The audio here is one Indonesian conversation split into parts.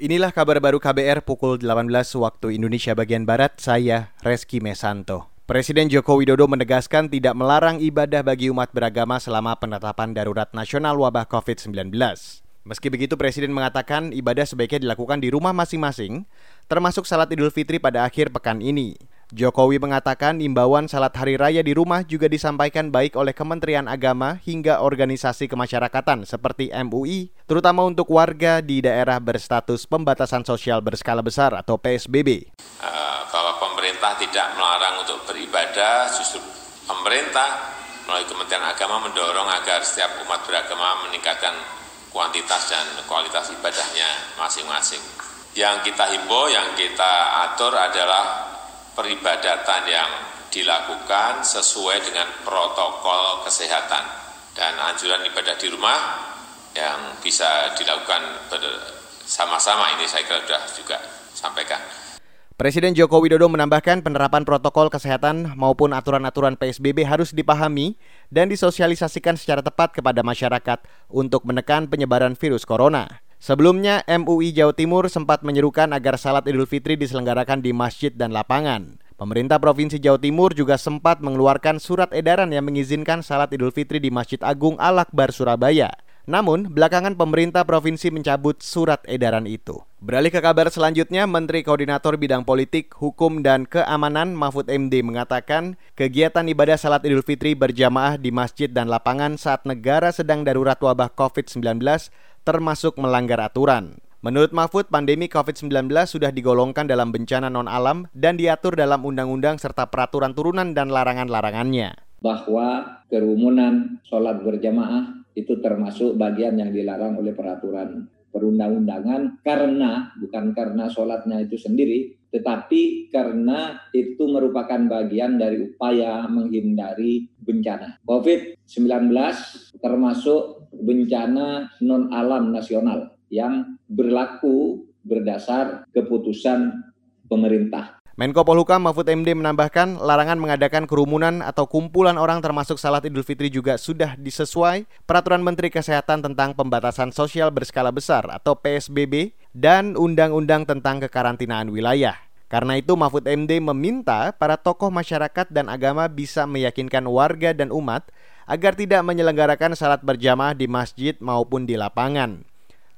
Inilah kabar baru KBR pukul 18 waktu Indonesia bagian Barat, saya Reski Mesanto. Presiden Joko Widodo menegaskan tidak melarang ibadah bagi umat beragama selama penetapan darurat nasional wabah COVID-19. Meski begitu, Presiden mengatakan ibadah sebaiknya dilakukan di rumah masing-masing, termasuk salat Idul Fitri pada akhir pekan ini. Jokowi mengatakan imbauan salat hari raya di rumah juga disampaikan baik oleh Kementerian Agama hingga organisasi kemasyarakatan seperti MUI, terutama untuk warga di daerah berstatus pembatasan sosial berskala besar atau PSBB. Eh, bahwa pemerintah tidak melarang untuk beribadah, justru pemerintah melalui Kementerian Agama mendorong agar setiap umat beragama meningkatkan kuantitas dan kualitas ibadahnya masing-masing. Yang kita himbau, yang kita atur adalah peribadatan yang dilakukan sesuai dengan protokol kesehatan dan anjuran ibadah di rumah yang bisa dilakukan bersama-sama ini saya kira sudah juga sampaikan. Presiden Joko Widodo menambahkan penerapan protokol kesehatan maupun aturan-aturan PSBB harus dipahami dan disosialisasikan secara tepat kepada masyarakat untuk menekan penyebaran virus corona. Sebelumnya, MUI Jawa Timur sempat menyerukan agar salat Idul Fitri diselenggarakan di masjid dan lapangan. Pemerintah Provinsi Jawa Timur juga sempat mengeluarkan surat edaran yang mengizinkan salat Idul Fitri di Masjid Agung Al-Akbar Surabaya. Namun, belakangan pemerintah provinsi mencabut surat edaran itu. Beralih ke kabar selanjutnya, Menteri Koordinator Bidang Politik, Hukum, dan Keamanan Mahfud MD mengatakan kegiatan ibadah salat Idul Fitri berjamaah di masjid dan lapangan saat negara sedang darurat wabah COVID-19 termasuk melanggar aturan. Menurut Mahfud, pandemi COVID-19 sudah digolongkan dalam bencana non-alam dan diatur dalam undang-undang serta peraturan turunan dan larangan-larangannya. Bahwa kerumunan sholat berjamaah itu termasuk bagian yang dilarang oleh peraturan perundang-undangan karena bukan karena sholatnya itu sendiri, tetapi karena itu merupakan bagian dari upaya menghindari bencana. COVID-19 termasuk bencana non alam nasional yang berlaku berdasar keputusan pemerintah. Menko Polhukam Mahfud MD menambahkan larangan mengadakan kerumunan atau kumpulan orang termasuk salat Idul Fitri juga sudah disesuai Peraturan Menteri Kesehatan tentang Pembatasan Sosial Berskala Besar atau PSBB dan Undang-Undang tentang Kekarantinaan Wilayah. Karena itu Mahfud MD meminta para tokoh masyarakat dan agama bisa meyakinkan warga dan umat agar tidak menyelenggarakan salat berjamaah di masjid maupun di lapangan.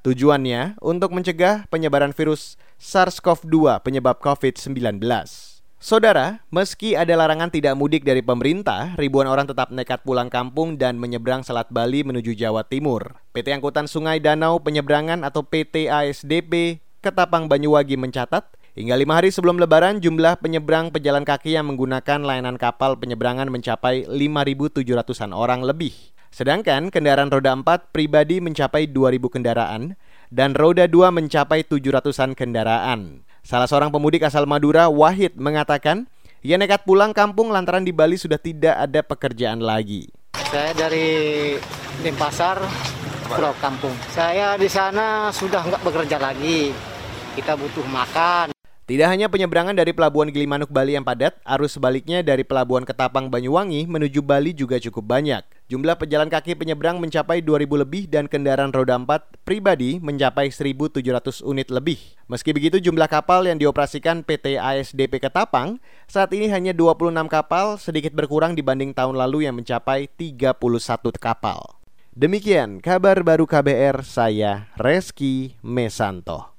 Tujuannya untuk mencegah penyebaran virus SARS-CoV-2 penyebab COVID-19. Saudara, meski ada larangan tidak mudik dari pemerintah, ribuan orang tetap nekat pulang kampung dan menyeberang Selat Bali menuju Jawa Timur. PT Angkutan Sungai Danau Penyeberangan atau PT ASDP Ketapang Banyuwangi mencatat, Hingga lima hari sebelum lebaran, jumlah penyeberang pejalan kaki yang menggunakan layanan kapal penyeberangan mencapai 5.700-an orang lebih. Sedangkan kendaraan roda 4 pribadi mencapai 2.000 kendaraan dan roda 2 mencapai 700-an kendaraan. Salah seorang pemudik asal Madura, Wahid, mengatakan ia nekat pulang kampung lantaran di Bali sudah tidak ada pekerjaan lagi. Saya dari Denpasar, Pulau Kampung. Saya di sana sudah nggak bekerja lagi. Kita butuh makan. Tidak hanya penyeberangan dari Pelabuhan Gilimanuk Bali yang padat, arus sebaliknya dari Pelabuhan Ketapang Banyuwangi menuju Bali juga cukup banyak. Jumlah pejalan kaki penyeberang mencapai 2000 lebih dan kendaraan roda 4 pribadi mencapai 1700 unit lebih. Meski begitu jumlah kapal yang dioperasikan PT ASDP Ketapang saat ini hanya 26 kapal, sedikit berkurang dibanding tahun lalu yang mencapai 31 kapal. Demikian kabar baru KBR saya Reski Mesanto.